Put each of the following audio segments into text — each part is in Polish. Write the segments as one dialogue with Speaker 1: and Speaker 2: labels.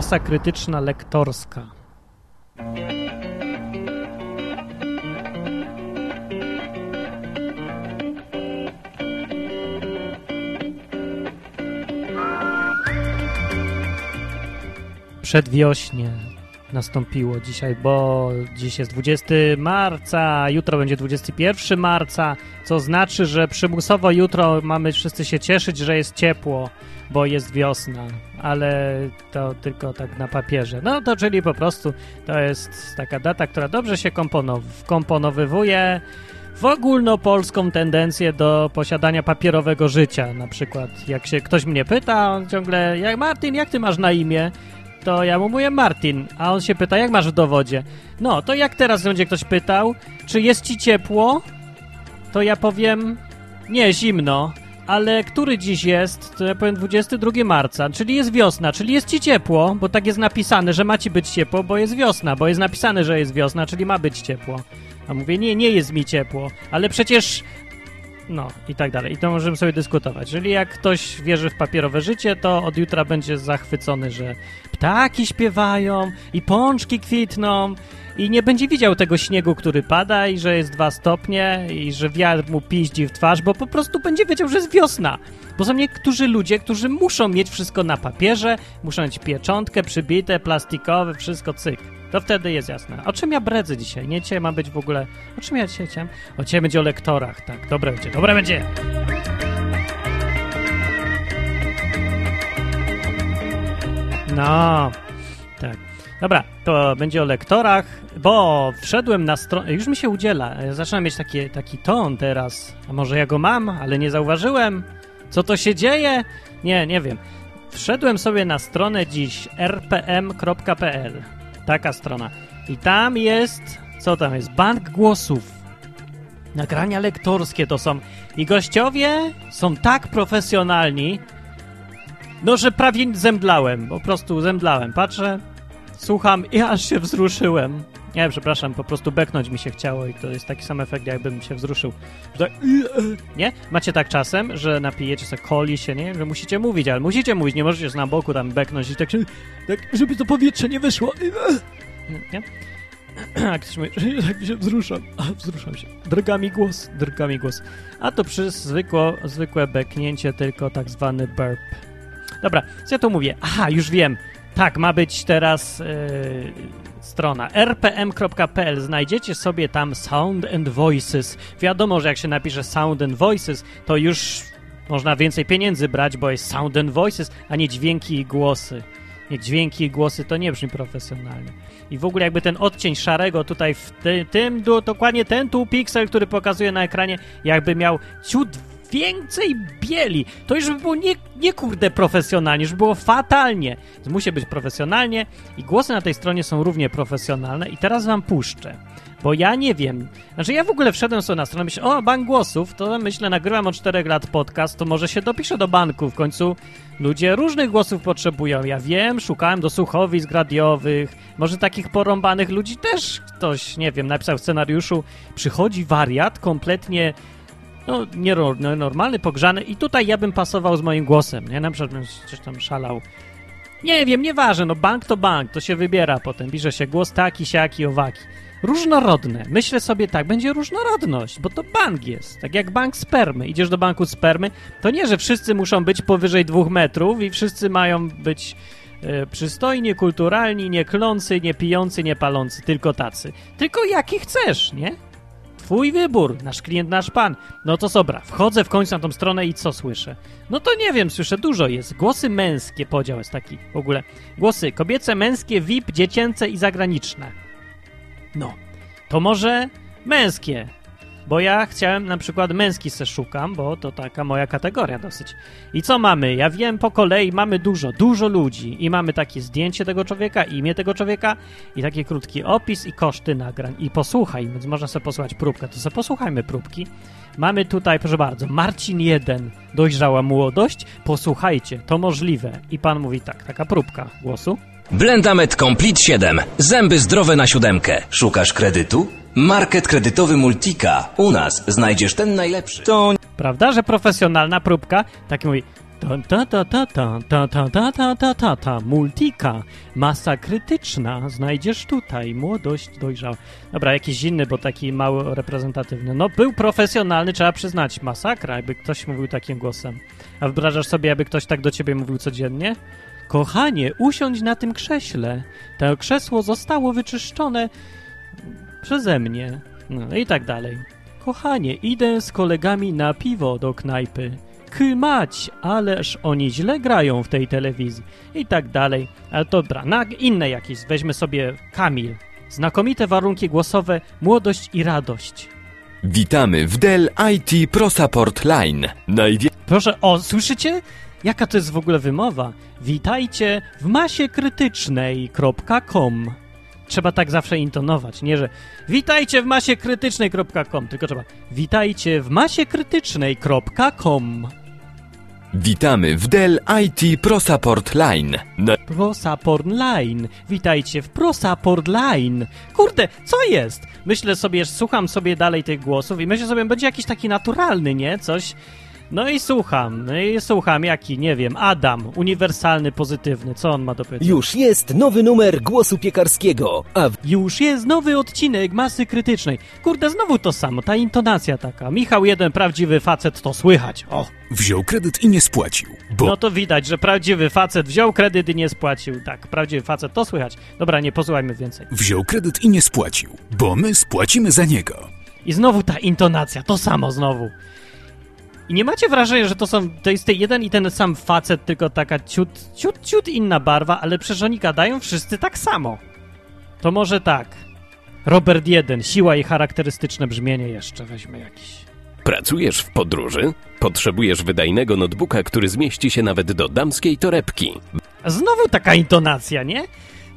Speaker 1: Masa krytyczna lektorska. Przedwiośnie nastąpiło dzisiaj, bo dziś jest 20 marca, jutro będzie 21 marca, co znaczy, że przymusowo jutro mamy wszyscy się cieszyć, że jest ciepło, bo jest wiosna, ale to tylko tak na papierze. No to czyli po prostu to jest taka data, która dobrze się komponow w ogólnopolską tendencję do posiadania papierowego życia. Na przykład, jak się ktoś mnie pyta, on ciągle, jak Martin, jak ty masz na imię? To ja mu mówię Martin, a on się pyta, jak masz w dowodzie? No, to jak teraz będzie ktoś pytał, czy jest ci ciepło? To ja powiem, nie, zimno, ale który dziś jest? To ja powiem 22 marca, czyli jest wiosna, czyli jest ci ciepło, bo tak jest napisane, że ma ci być ciepło, bo jest wiosna, bo jest napisane, że jest wiosna, czyli ma być ciepło. A mówię, nie, nie jest mi ciepło, ale przecież no i tak dalej. I to możemy sobie dyskutować. Jeżeli jak ktoś wierzy w papierowe życie, to od jutra będzie zachwycony, że ptaki śpiewają i pączki kwitną i nie będzie widział tego śniegu, który pada i że jest dwa stopnie i że wiatr mu piździ w twarz, bo po prostu będzie wiedział, że jest wiosna. Bo są niektórzy ludzie, którzy muszą mieć wszystko na papierze, muszą mieć pieczątkę przybite, plastikowe, wszystko cyk. To wtedy jest jasne. O czym ja bredzę dzisiaj? Nie dzisiaj ma być w ogóle... O czym ja dzisiaj chciałem? O dzisiaj będzie o lektorach, tak. Dobre będzie, dobre będzie! No, tak. Dobra, to będzie o lektorach, bo wszedłem na stronę, już mi się udziela, zaczynam mieć takie, taki ton teraz, a może ja go mam, ale nie zauważyłem, co to się dzieje? Nie, nie wiem. Wszedłem sobie na stronę dziś rpm.pl, taka strona, i tam jest, co tam jest, bank głosów, nagrania lektorskie to są, i gościowie są tak profesjonalni, no, że prawie zemdlałem, po prostu zemdlałem. Patrzę, słucham i aż się wzruszyłem. Nie, przepraszam, po prostu beknąć mi się chciało i to jest taki sam efekt, jakbym się wzruszył. Tak, nie? Macie tak czasem, że napijecie sobie coli się, nie? Że musicie mówić, ale musicie mówić, nie możecie na boku tam beknąć i tak tak, żeby to powietrze nie wyszło. Nie? A ktoś mówi, tak się wzruszam. A, wzruszam się. Drga mi głos, drga mi głos. A to przez zwykłe beknięcie, tylko tak zwany burp. Dobra, co ja tu mówię? Aha, już wiem. Tak, ma być teraz yy, strona rpm.pl. Znajdziecie sobie tam Sound and Voices. Wiadomo, że jak się napisze Sound and Voices, to już można więcej pieniędzy brać, bo jest Sound and Voices, a nie dźwięki i głosy. Nie, dźwięki i głosy to nie brzmi profesjonalnie. I w ogóle jakby ten odcień szarego tutaj w ty, tym, dokładnie ten tu piksel, który pokazuje na ekranie, jakby miał ciut więcej bieli. To już by było nie, nie kurde profesjonalnie, już by było fatalnie. Więc musi być profesjonalnie i głosy na tej stronie są równie profesjonalne i teraz wam puszczę. Bo ja nie wiem. Znaczy, ja w ogóle wszedłem sobie na stronę, myślę, o, bank głosów, to myślę, nagrywam od 4 lat podcast, to może się dopiszę do banku. W końcu ludzie różnych głosów potrzebują. Ja wiem, szukałem do słuchowisk radiowych, może takich porąbanych ludzi też ktoś, nie wiem, napisał w scenariuszu, przychodzi wariat kompletnie no, nienormalny, pogrzany i tutaj ja bym pasował z moim głosem, nie? Na przykład bym coś tam szalał. Nie wiem, nieważne, no bank to bank, to się wybiera potem, bierze się głos taki, siaki, owaki. Różnorodne. Myślę sobie tak, będzie różnorodność, bo to bank jest. Tak jak bank spermy. Idziesz do banku spermy, to nie, że wszyscy muszą być powyżej dwóch metrów i wszyscy mają być e, przystojni, kulturalni, nie klący, nie pijący, nie palący, tylko tacy. Tylko jaki chcesz, nie? Twój wybór, nasz klient, nasz pan. No to dobra, wchodzę w końcu na tą stronę i co słyszę? No to nie wiem, słyszę dużo jest. Głosy męskie, podział jest taki w ogóle. Głosy kobiece, męskie, VIP, dziecięce i zagraniczne. No, to może męskie, bo ja chciałem na przykład męski se szukam, bo to taka moja kategoria dosyć. I co mamy? Ja wiem po kolei, mamy dużo, dużo ludzi i mamy takie zdjęcie tego człowieka, imię tego człowieka i taki krótki opis i koszty nagrań. I posłuchaj, więc można sobie posłuchać próbkę, to sobie posłuchajmy próbki. Mamy tutaj, proszę bardzo, Marcin 1, dojrzała młodość, posłuchajcie, to możliwe. I pan mówi tak, taka próbka głosu.
Speaker 2: Blendamet Complete 7. Zęby zdrowe na siódemkę. Szukasz kredytu? Market kredytowy Multika. U nas znajdziesz ten najlepszy. To
Speaker 1: Prawda, że profesjonalna próbka? Tak mówi, Ta ta ta ta ta ta ta ta ta ta ta multika masa krytyczna znajdziesz tutaj młodość dojrzała. Dobra, jakiś inny, bo taki mało reprezentatywny. No był profesjonalny, trzeba przyznać, masakra, jakby ktoś mówił takim głosem. A wyobrażasz sobie, aby ktoś tak do ciebie mówił codziennie? Kochanie, usiądź na tym krześle. To krzesło zostało wyczyszczone przeze mnie. No i tak dalej. Kochanie, idę z kolegami na piwo do knajpy. Kymać, ależ oni źle grają w tej telewizji. I tak dalej. Ale dobra, na inne jakieś. Weźmy sobie Kamil. Znakomite warunki głosowe, młodość i radość.
Speaker 3: Witamy w Dell IT Pro Support Line. Najwie...
Speaker 1: Proszę, o, słyszycie? Jaka to jest w ogóle wymowa? Witajcie w masie krytycznej.com. Trzeba tak zawsze intonować, nie że witajcie w masie krytycznej.com, tylko trzeba witajcie w masie krytycznej.com.
Speaker 3: Witamy w Dell IT Pro Support Line. Na...
Speaker 1: ProSupport Line. Witajcie w ProSupport Line. Kurde, co jest? Myślę sobie, słucham sobie dalej tych głosów i myślę sobie, będzie jakiś taki naturalny, nie? Coś. No i słucham, no i słucham, jaki, nie wiem, Adam, uniwersalny, pozytywny, co on ma do powiedzenia?
Speaker 4: Już jest nowy numer głosu piekarskiego, a w...
Speaker 1: Już jest nowy odcinek masy krytycznej. Kurde, znowu to samo, ta intonacja taka. Michał jeden prawdziwy facet, to słychać. O,
Speaker 5: Wziął kredyt i nie spłacił, bo
Speaker 1: no to widać, że prawdziwy facet wziął kredyt i nie spłacił. Tak, prawdziwy facet, to słychać. Dobra, nie posłuchajmy więcej.
Speaker 5: wziął kredyt i nie spłacił, bo my spłacimy za niego.
Speaker 1: I znowu ta intonacja, to samo znowu. I nie macie wrażenia, że to są, to jest ten jeden i ten sam facet, tylko taka ciut, ciut, ciut inna barwa, ale przecież oni gadają wszyscy tak samo. To może tak. Robert 1, siła i charakterystyczne brzmienie jeszcze weźmy jakiś.
Speaker 6: Pracujesz w podróży? Potrzebujesz wydajnego notebooka, który zmieści się nawet do damskiej torebki.
Speaker 1: Znowu taka intonacja, nie?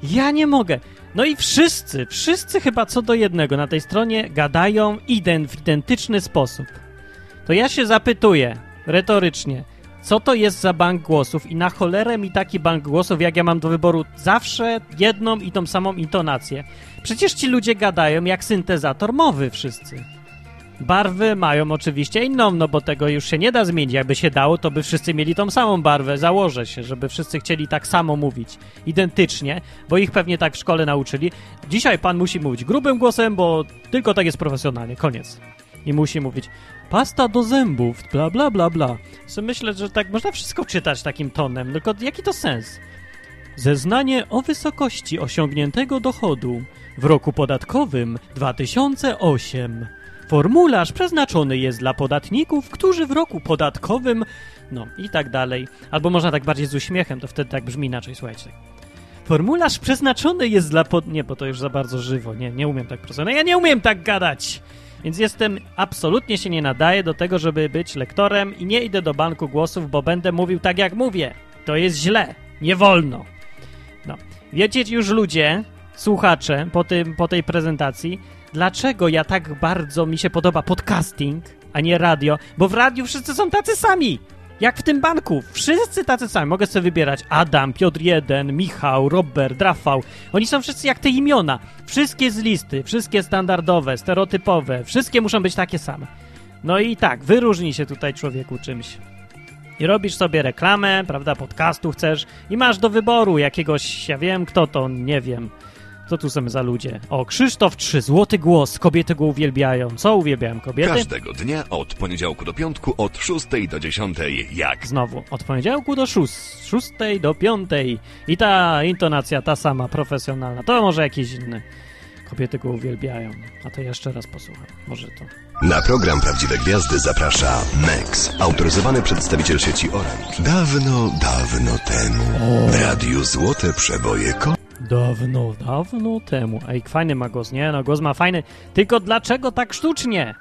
Speaker 1: Ja nie mogę. No i wszyscy, wszyscy chyba co do jednego na tej stronie gadają ident, w identyczny sposób. To ja się zapytuję, retorycznie, co to jest za bank głosów i na cholerę mi taki bank głosów, jak ja mam do wyboru zawsze jedną i tą samą intonację. Przecież ci ludzie gadają jak syntezator mowy wszyscy. Barwy mają oczywiście inną, no bo tego już się nie da zmienić. Jakby się dało, to by wszyscy mieli tą samą barwę. Założę się, żeby wszyscy chcieli tak samo mówić. Identycznie, bo ich pewnie tak w szkole nauczyli. Dzisiaj pan musi mówić grubym głosem, bo tylko tak jest profesjonalnie. Koniec. I musi mówić pasta do zębów, bla bla bla bla. So myślę, że tak można wszystko czytać takim tonem, tylko jaki to sens? Zeznanie o wysokości osiągniętego dochodu w roku podatkowym 2008. Formularz przeznaczony jest dla podatników, którzy w roku podatkowym. No i tak dalej. Albo można tak bardziej z uśmiechem, to wtedy tak brzmi inaczej, słuchajcie. Formularz przeznaczony jest dla pod... Nie, bo to już za bardzo żywo. Nie, nie umiem tak prosto. No ja nie umiem tak gadać! Więc jestem, absolutnie się nie nadaję do tego, żeby być lektorem i nie idę do banku głosów, bo będę mówił tak, jak mówię. To jest źle. Nie wolno. No. Wiecie już ludzie, słuchacze, po, tym, po tej prezentacji, dlaczego ja tak bardzo mi się podoba podcasting, a nie radio? Bo w radiu wszyscy są tacy sami. Jak w tym banku. Wszyscy tacy sami. Mogę sobie wybierać Adam, Piotr 1, Michał, Robert, Rafał. Oni są wszyscy jak te imiona. Wszystkie z listy, wszystkie standardowe, stereotypowe. Wszystkie muszą być takie same. No i tak, wyróżnij się tutaj człowieku czymś. I robisz sobie reklamę, prawda, podcastu chcesz i masz do wyboru jakiegoś, ja wiem kto to, nie wiem. Co tu są za ludzie? O, Krzysztof 3, złoty głos, kobiety go uwielbiają. Co uwielbiają kobiety?
Speaker 7: Każdego dnia od poniedziałku do piątku od 6 do 10 jak
Speaker 1: Znowu, od poniedziałku do szóst, szóstej do piątej. I ta intonacja ta sama, profesjonalna. To może jakiś inny. Kobiety go uwielbiają. A to jeszcze raz posłucham. Może to.
Speaker 7: Na program Prawdziwe Gwiazdy zaprasza Mex, autoryzowany przedstawiciel sieci Orange. Dawno, dawno temu w radiu Złote Przeboje ko...
Speaker 1: Dawno, dawno temu. Ej, fajny ma głos, nie? No głos ma fajny. Tylko dlaczego tak sztucznie?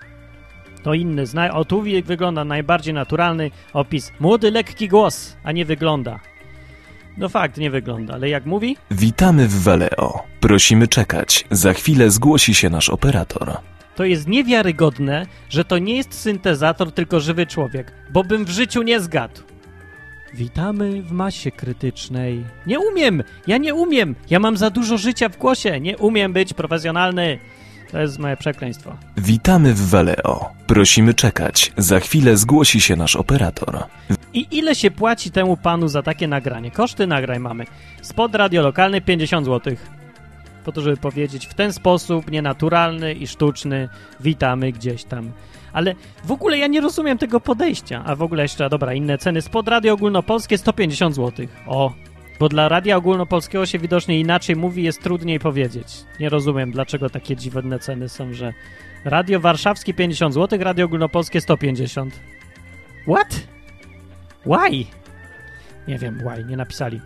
Speaker 1: To inny. Zna... O, tu wygląda najbardziej naturalny opis. Młody, lekki głos, a nie wygląda. No fakt, nie wygląda, ale jak mówi?
Speaker 3: Witamy w Valeo. Prosimy czekać. Za chwilę zgłosi się nasz operator.
Speaker 1: To jest niewiarygodne, że to nie jest syntezator, tylko żywy człowiek, bo bym w życiu nie zgadł. Witamy w masie krytycznej. Nie umiem! Ja nie umiem! Ja mam za dużo życia w głosie. Nie umiem być profesjonalny. To jest moje przekleństwo.
Speaker 3: Witamy w Valeo. Prosimy czekać. Za chwilę zgłosi się nasz operator.
Speaker 1: I ile się płaci temu panu za takie nagranie? Koszty nagrań mamy. Spod radio lokalny 50 zł. Po to, żeby powiedzieć w ten sposób nienaturalny i sztuczny witamy gdzieś tam. Ale w ogóle ja nie rozumiem tego podejścia. A w ogóle jeszcze, dobra, inne ceny. Spod radio ogólnopolskie 150 zł. O, bo dla radia ogólnopolskiego się widocznie inaczej mówi, jest trudniej powiedzieć. Nie rozumiem, dlaczego takie dziwne ceny są, że radio warszawskie 50 zł, radio ogólnopolskie 150. What? Why? Nie wiem, why, nie napisali.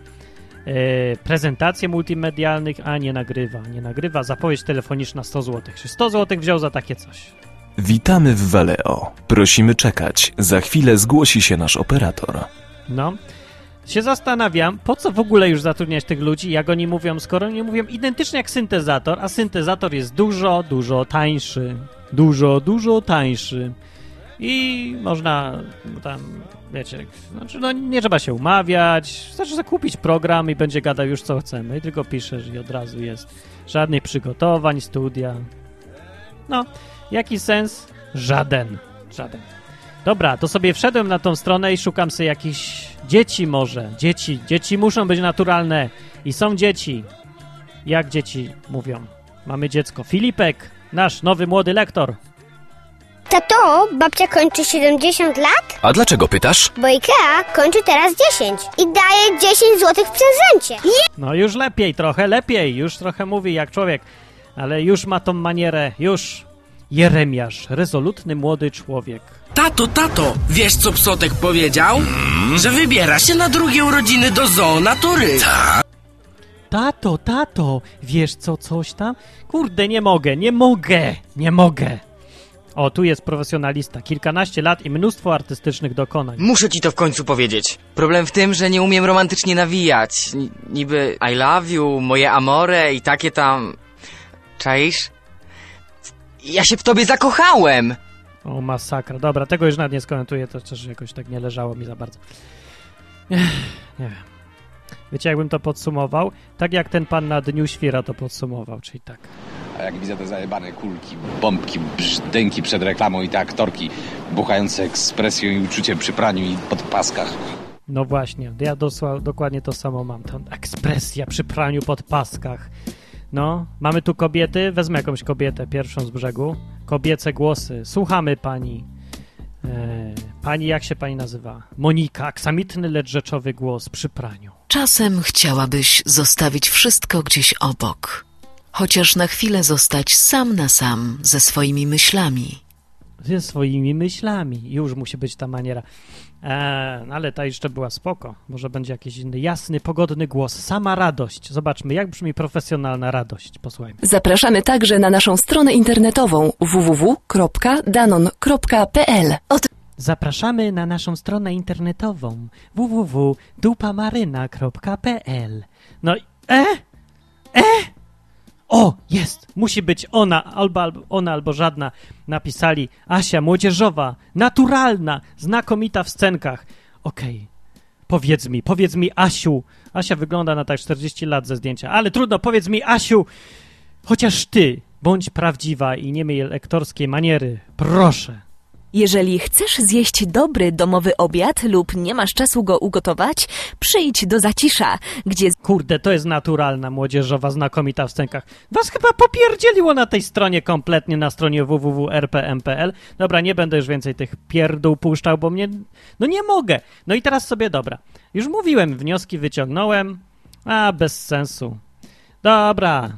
Speaker 1: E, prezentacje multimedialnych, a nie nagrywa, nie nagrywa. Zapowiedź telefoniczna 100 zł. Czy 100 zł wziął za takie coś?
Speaker 3: Witamy w Valeo. Prosimy czekać. Za chwilę zgłosi się nasz operator.
Speaker 1: No. Się zastanawiam, po co w ogóle już zatrudniać tych ludzi, jak oni mówią, skoro oni mówią identycznie jak syntezator, a syntezator jest dużo, dużo tańszy. Dużo, dużo tańszy. I można tam, wiecie, znaczy no nie trzeba się umawiać, znaczy zakupić program i będzie gadał już co chcemy, i tylko piszesz i od razu jest. Żadnych przygotowań, studia. No, jaki sens? Żaden. Żaden. Dobra, to sobie wszedłem na tą stronę i szukam sobie jakichś dzieci może. Dzieci. Dzieci muszą być naturalne. I są dzieci. Jak dzieci mówią? Mamy dziecko. Filipek, nasz nowy młody lektor.
Speaker 8: Tato, babcia kończy 70 lat,
Speaker 2: A dlaczego pytasz?
Speaker 8: bo Ikea kończy teraz 10 i daje 10 zł w prezencie.
Speaker 1: No już lepiej, trochę lepiej. Już trochę mówi jak człowiek. Ale już ma tą manierę. Już. Jeremiasz, rezolutny młody człowiek.
Speaker 9: Tato, tato, wiesz co Psotek powiedział? Że wybiera się na drugie urodziny do zoo natury.
Speaker 1: Tato, tato, wiesz co, coś tam? Kurde, nie mogę, nie mogę, nie mogę. O, tu jest profesjonalista, kilkanaście lat i mnóstwo artystycznych dokonań.
Speaker 10: Muszę ci to w końcu powiedzieć. Problem w tym, że nie umiem romantycznie nawijać. N- niby I love you, moje amore i takie tam... Czaisz? Ja się w tobie zakochałem!
Speaker 1: O, masakra. Dobra, tego już nawet nie skomentuję, to też jakoś tak nie leżało mi za bardzo. Ech, nie wiem. Wiecie, jakbym to podsumował? Tak jak ten pan na Dniu Świra to podsumował, czyli tak.
Speaker 11: A jak widzę te zajebane kulki, bombki, brzdęki przed reklamą i te aktorki buchające ekspresją i uczuciem przy praniu i podpaskach.
Speaker 1: No właśnie, ja dosła, dokładnie to samo mam. Ta ekspresja przy praniu pod paskach. No, mamy tu kobiety, wezmę jakąś kobietę pierwszą z brzegu. Kobiece głosy. Słuchamy pani. E, pani, jak się pani nazywa? Monika, aksamitny, lecz rzeczowy głos przy praniu.
Speaker 12: Czasem chciałabyś zostawić wszystko gdzieś obok, chociaż na chwilę zostać sam na sam ze swoimi myślami.
Speaker 1: Ze swoimi myślami. Już musi być ta maniera. E, no ale ta jeszcze była spoko. Może będzie jakiś inny, jasny, pogodny głos. Sama radość. Zobaczmy, jak brzmi profesjonalna radość. Posłuchajmy.
Speaker 13: Zapraszamy także na naszą stronę internetową www.danon.pl.
Speaker 1: Zapraszamy na naszą stronę internetową www.dupamaryna.pl No i... E? E? O, jest! Musi być ona, albo, albo ona, albo żadna. Napisali Asia, młodzieżowa, naturalna, znakomita w scenkach. Okej. Powiedz mi, powiedz mi, Asiu. Asia wygląda na tak 40 lat ze zdjęcia, ale trudno, powiedz mi, Asiu, chociaż ty, bądź prawdziwa i nie miej lektorskiej maniery. Proszę.
Speaker 14: Jeżeli chcesz zjeść dobry domowy obiad lub nie masz czasu go ugotować, przyjdź do Zacisza, gdzie...
Speaker 1: Kurde, to jest naturalna, młodzieżowa, znakomita w scenkach. Was chyba popierdzieliło na tej stronie kompletnie, na stronie www.rpm.pl. Dobra, nie będę już więcej tych pierdół puszczał, bo mnie... No nie mogę. No i teraz sobie, dobra. Już mówiłem, wnioski wyciągnąłem. A, bez sensu. Dobra,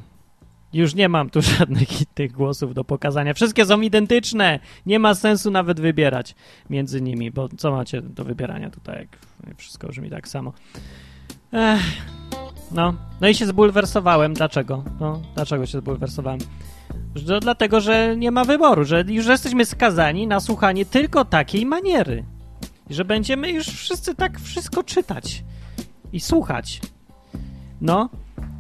Speaker 1: już nie mam tu żadnych tych głosów do pokazania. Wszystkie są identyczne. Nie ma sensu nawet wybierać między nimi, bo co macie do wybierania tutaj, jak wszystko brzmi tak samo. Ech, no, no i się zbulwersowałem. Dlaczego? No, dlaczego się zbulwersowałem? Że, dlatego, że nie ma wyboru, że już jesteśmy skazani na słuchanie tylko takiej maniery. Że będziemy już wszyscy tak wszystko czytać i słuchać. No,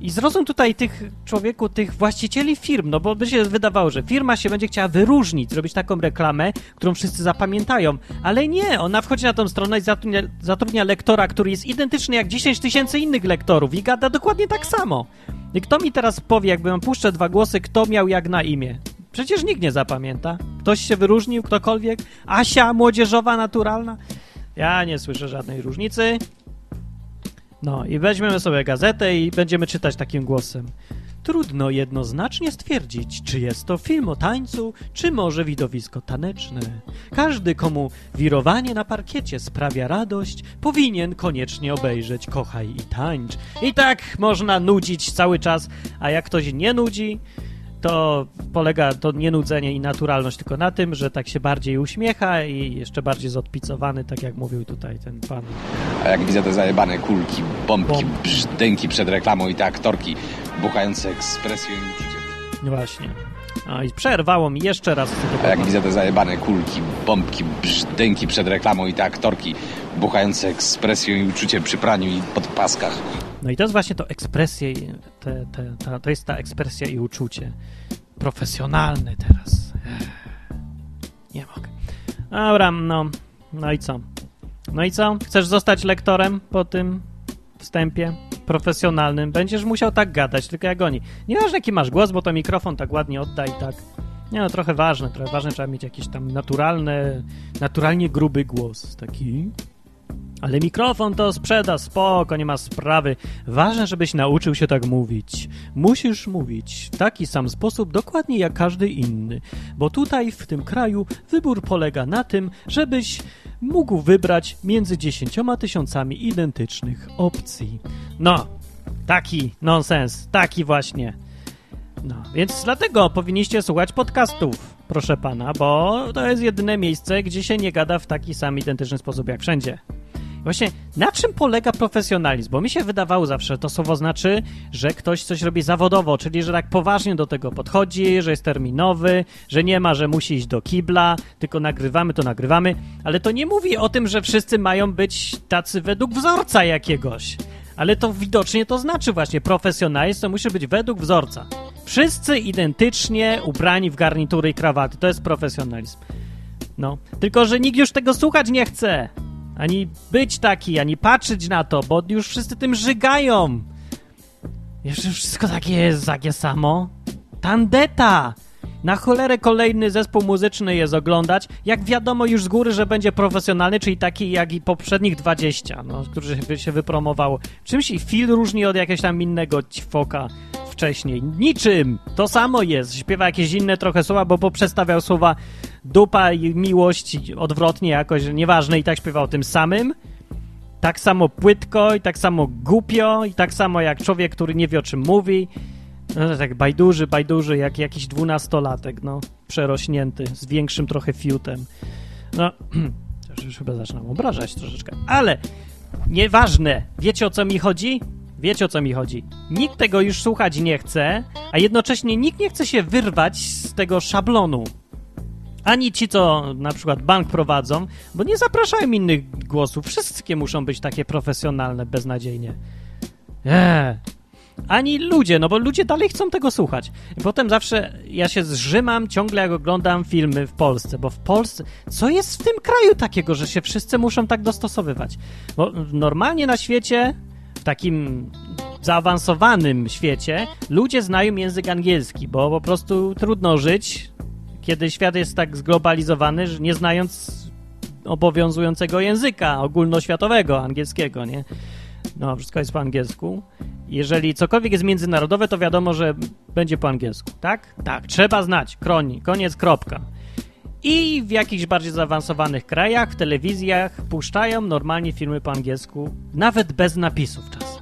Speaker 1: i zrozum tutaj tych człowieku, tych właścicieli firm, no bo by się wydawało, że firma się będzie chciała wyróżnić, zrobić taką reklamę, którą wszyscy zapamiętają, ale nie, ona wchodzi na tą stronę i zatrudnia, zatrudnia lektora, który jest identyczny jak 10 tysięcy innych lektorów i gada dokładnie tak samo. I kto mi teraz powie, jakbym puszczę dwa głosy, kto miał jak na imię? Przecież nikt nie zapamięta. Ktoś się wyróżnił, ktokolwiek? Asia, młodzieżowa, naturalna? Ja nie słyszę żadnej różnicy. No i weźmiemy sobie gazetę i będziemy czytać takim głosem. Trudno jednoznacznie stwierdzić, czy jest to film o tańcu, czy może widowisko taneczne. Każdy, komu wirowanie na parkiecie sprawia radość, powinien koniecznie obejrzeć Kochaj i tańcz. I tak można nudzić cały czas, a jak ktoś nie nudzi, to polega to nienudzenie i naturalność tylko na tym, że tak się bardziej uśmiecha i jeszcze bardziej jest odpicowany, tak jak mówił tutaj ten pan.
Speaker 11: A jak widzę te zajebane kulki, bombki, brzdęki przed reklamą i te aktorki buchające ekspresją i uczuciem.
Speaker 1: No Właśnie. A i przerwało mi jeszcze raz.
Speaker 11: A jak widzę te zajebane kulki, bombki, brzdęki przed reklamą i te aktorki buchające ekspresją i uczuciem przy praniu i podpaskach.
Speaker 1: No i to jest właśnie to ekspresje, i te, te, ta, to jest ta ekspresja i uczucie. Profesjonalne teraz. Nie mogę. Dobra, no. No i co? No i co? Chcesz zostać lektorem po tym wstępie profesjonalnym? Będziesz musiał tak gadać, tylko jak oni. Nieważne jaki masz głos, bo to mikrofon tak ładnie odda i tak. Nie no, trochę ważne, trochę ważne, trzeba mieć jakiś tam naturalny, naturalnie gruby głos, taki ale mikrofon to sprzeda, spoko, nie ma sprawy. Ważne, żebyś nauczył się tak mówić. Musisz mówić w taki sam sposób, dokładnie jak każdy inny. Bo tutaj, w tym kraju, wybór polega na tym, żebyś mógł wybrać między dziesięcioma tysiącami identycznych opcji. No, taki nonsens, taki właśnie. No, więc dlatego powinniście słuchać podcastów, proszę pana, bo to jest jedyne miejsce, gdzie się nie gada w taki sam identyczny sposób jak wszędzie. Właśnie na czym polega profesjonalizm? Bo mi się wydawało zawsze, to słowo znaczy, że ktoś coś robi zawodowo, czyli że tak poważnie do tego podchodzi, że jest terminowy, że nie ma, że musi iść do kibla, tylko nagrywamy, to nagrywamy, ale to nie mówi o tym, że wszyscy mają być tacy według wzorca jakiegoś. Ale to widocznie to znaczy właśnie profesjonalizm to musi być według wzorca. Wszyscy identycznie ubrani w garnitury i krawaty. To jest profesjonalizm. No, tylko że nikt już tego słuchać nie chce. Ani być taki, ani patrzeć na to, bo już wszyscy tym żygają. Jeszcze wszystko takie jest, takie samo. Tandeta! Na cholerę kolejny zespół muzyczny jest oglądać, jak wiadomo już z góry, że będzie profesjonalny, czyli taki jak i poprzednich 20, no, którzy by się wypromowało. Czym się Phil różni od jakiegoś tam innego ćwoka wcześniej? Niczym! To samo jest. Śpiewa jakieś inne trochę słowa, bo poprzestawiał słowa dupa i miłość odwrotnie jakoś, nieważne, i tak śpiewał tym samym. Tak samo płytko i tak samo głupio i tak samo jak człowiek, który nie wie o czym mówi. No, tak bajduży, bajduży, jak jakiś dwunastolatek, no, przerośnięty, z większym trochę fiutem. No, już chyba zaczynam obrażać troszeczkę, ale nieważne. Wiecie o co mi chodzi? Wiecie o co mi chodzi. Nikt tego już słuchać nie chce, a jednocześnie nikt nie chce się wyrwać z tego szablonu. Ani ci, co na przykład bank prowadzą, bo nie zapraszają innych głosów. Wszystkie muszą być takie profesjonalne, beznadziejnie. Eee. Ani ludzie, no bo ludzie dalej chcą tego słuchać. Potem zawsze ja się zrzymam ciągle, jak oglądam filmy w Polsce, bo w Polsce. Co jest w tym kraju takiego, że się wszyscy muszą tak dostosowywać? Bo normalnie na świecie, w takim zaawansowanym świecie, ludzie znają język angielski, bo po prostu trudno żyć, kiedy świat jest tak zglobalizowany, że nie znając obowiązującego języka ogólnoświatowego, angielskiego, nie? No, wszystko jest po angielsku. Jeżeli cokolwiek jest międzynarodowe, to wiadomo, że będzie po angielsku, tak? Tak, trzeba znać. Kroni, koniec, kropka. I w jakichś bardziej zaawansowanych krajach, w telewizjach puszczają normalnie filmy po angielsku, nawet bez napisów czasem.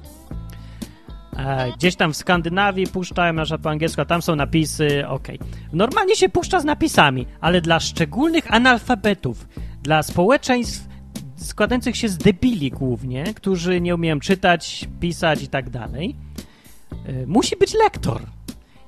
Speaker 1: E, Gdzieś tam w Skandynawii puszczają na przykład po angielsku, a tam są napisy, ok. Normalnie się puszcza z napisami, ale dla szczególnych analfabetów, dla społeczeństw składających się z debili głównie, którzy nie umieją czytać, pisać i tak dalej, y, musi być lektor.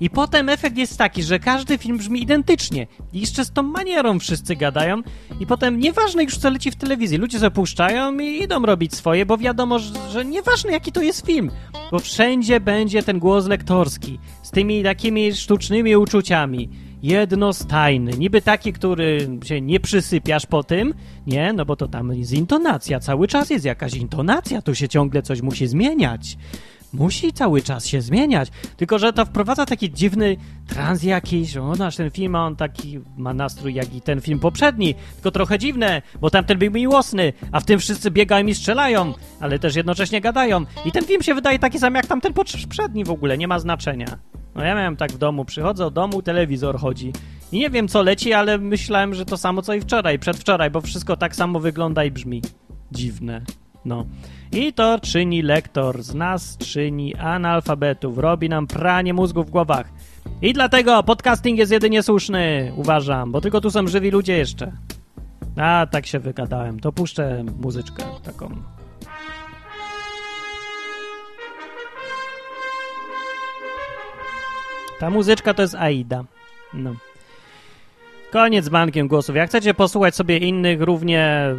Speaker 1: I potem efekt jest taki, że każdy film brzmi identycznie. I jeszcze z tą manierą wszyscy gadają. I potem nieważne już co leci w telewizji. Ludzie zapuszczają i idą robić swoje, bo wiadomo, że, nieważne jaki to jest film. Bo wszędzie będzie ten głos lektorski. Z tymi takimi sztucznymi uczuciami jednostajny, niby taki, który się nie przysypiasz po tym, nie, no bo to tam jest intonacja, cały czas jest jakaś intonacja, tu się ciągle coś musi zmieniać. Musi cały czas się zmieniać. Tylko, że to wprowadza taki dziwny trans jakiś. O, nasz ten film, on taki ma nastrój jak i ten film poprzedni. Tylko trochę dziwne, bo tamten był miłosny, a w tym wszyscy biegają i strzelają, ale też jednocześnie gadają. I ten film się wydaje taki sam jak tamten poprzedni w ogóle, nie ma znaczenia. No ja miałem tak w domu, przychodzę do domu, telewizor chodzi. I nie wiem co leci, ale myślałem, że to samo co i wczoraj, przedwczoraj, bo wszystko tak samo wygląda i brzmi. Dziwne. No. I to czyni lektor z nas, czyni analfabetów, robi nam pranie mózgu w głowach. I dlatego podcasting jest jedynie słuszny, uważam, bo tylko tu są żywi ludzie jeszcze. A, tak się wygadałem. To puszczę muzyczkę taką. Ta muzyczka to jest Aida. No. Koniec z bankiem głosów. Jak chcecie posłuchać sobie innych równie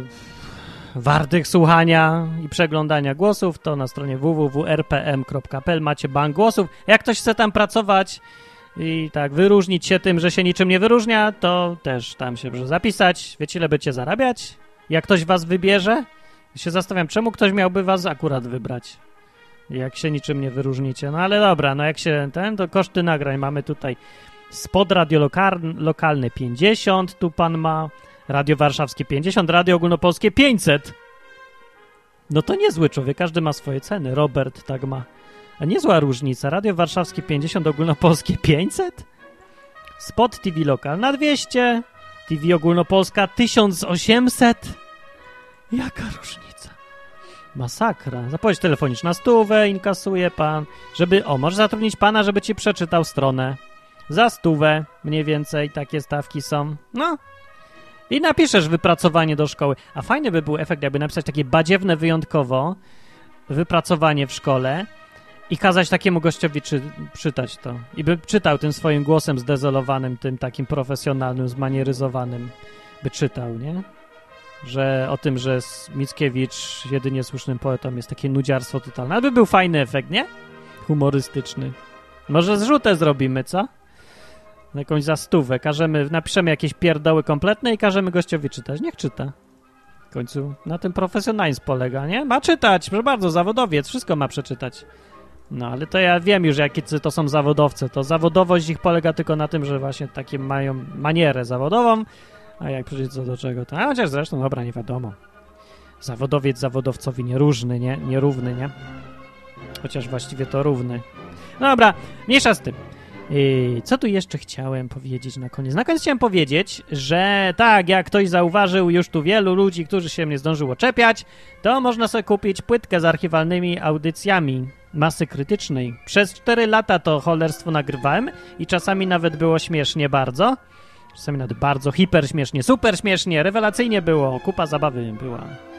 Speaker 1: wartych słuchania i przeglądania głosów, to na stronie www.rpm.pl macie bank głosów. Jak ktoś chce tam pracować i tak wyróżnić się tym, że się niczym nie wyróżnia, to też tam się może zapisać. Wiecie, ile będziecie zarabiać? Jak ktoś was wybierze? się zastanawiam, czemu ktoś miałby was akurat wybrać? Jak się niczym nie wyróżnicie. No ale dobra, no jak się ten, to koszty nagrań mamy tutaj spod radio lokal, lokalne 50, tu pan ma Radio Warszawskie 50, Radio Ogólnopolskie 500. No to niezły człowiek, każdy ma swoje ceny. Robert tak ma. A niezła różnica. Radio Warszawskie 50, Ogólnopolskie 500? Spot TV Lokal na 200, TV Ogólnopolska 1800. Jaka różnica? Masakra. Zapowiedź telefoniczna stówę inkasuje pan, żeby... O, może zatrudnić pana, żeby ci przeczytał stronę. Za stówę mniej więcej takie stawki są. No, i napiszesz wypracowanie do szkoły. A fajny by był efekt, jakby napisać takie badziewne wyjątkowo wypracowanie w szkole i kazać takiemu gościowi czy, czytać to. I by czytał tym swoim głosem zdezolowanym, tym takim profesjonalnym, zmanieryzowanym, by czytał, nie? Że o tym, że Mickiewicz jedynie słusznym poetą jest takie nudziarstwo totalne. Ale by był fajny efekt, nie? Humorystyczny. Może zrzutę zrobimy, co? Na jakąś zastówę, każemy, napiszemy jakieś pierdoły kompletne i każemy gościowi czytać. Niech czyta. W końcu na tym profesjonalizm polega, nie? Ma czytać, proszę bardzo, zawodowiec, wszystko ma przeczytać. No, ale to ja wiem już, jakie to są zawodowcy. To zawodowość ich polega tylko na tym, że właśnie takie mają manierę zawodową, a jak przejdzie co do czego, to... A chociaż zresztą, dobra, nie wiadomo. Zawodowiec zawodowcowi nierówny, nie? Nierówny, nie? Chociaż właściwie to równy. No dobra, mniejsza z tym. Yy, co tu jeszcze chciałem powiedzieć na koniec? Na koniec chciałem powiedzieć, że tak, jak ktoś zauważył już tu wielu ludzi, którzy się mnie zdążyło czepiać, to można sobie kupić płytkę z archiwalnymi audycjami masy krytycznej. Przez 4 lata to cholerstwo nagrywałem i czasami nawet było śmiesznie bardzo. Czasami nawet bardzo hiper śmiesznie, super śmiesznie, rewelacyjnie było, kupa zabawy była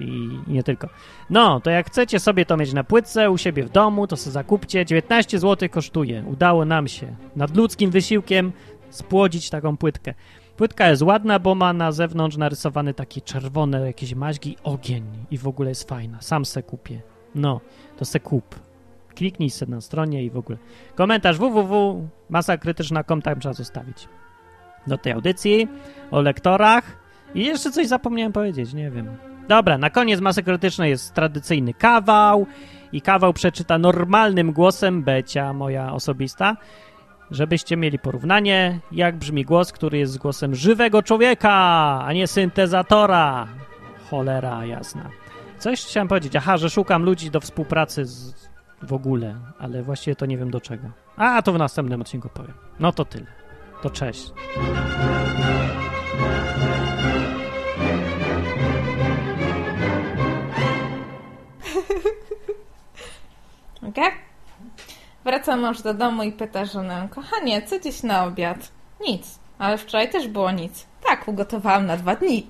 Speaker 1: i, nie tylko. No, to jak chcecie sobie to mieć na płytce u siebie w domu, to sobie zakupcie. 19 zł kosztuje. Udało nam się nad ludzkim wysiłkiem spłodzić taką płytkę. Płytka jest ładna, bo ma na zewnątrz narysowany taki czerwone jakieś maźgi, ogień i w ogóle jest fajna. Sam se kupię. No, to se kup. Kliknij se na stronie i w ogóle. Komentarz www.masakrytyczna.com tam trzeba zostawić. Do tej audycji, o lektorach i jeszcze coś zapomniałem powiedzieć, nie wiem. Dobra, na koniec masy krytycznej jest tradycyjny kawał i kawał przeczyta normalnym głosem Becia, moja osobista, żebyście mieli porównanie, jak brzmi głos, który jest głosem żywego człowieka, a nie syntezatora. Cholera jasna. Coś chciałem powiedzieć, aha, że szukam ludzi do współpracy z, w ogóle, ale właściwie to nie wiem do czego. A, to w następnym odcinku powiem. No to tyle. To cześć.
Speaker 15: energiach. Wraca mąż do domu i pyta żonę, kochanie, co dziś na obiad? Nic, ale wczoraj też było nic. Tak, ugotowałam na dwa dni.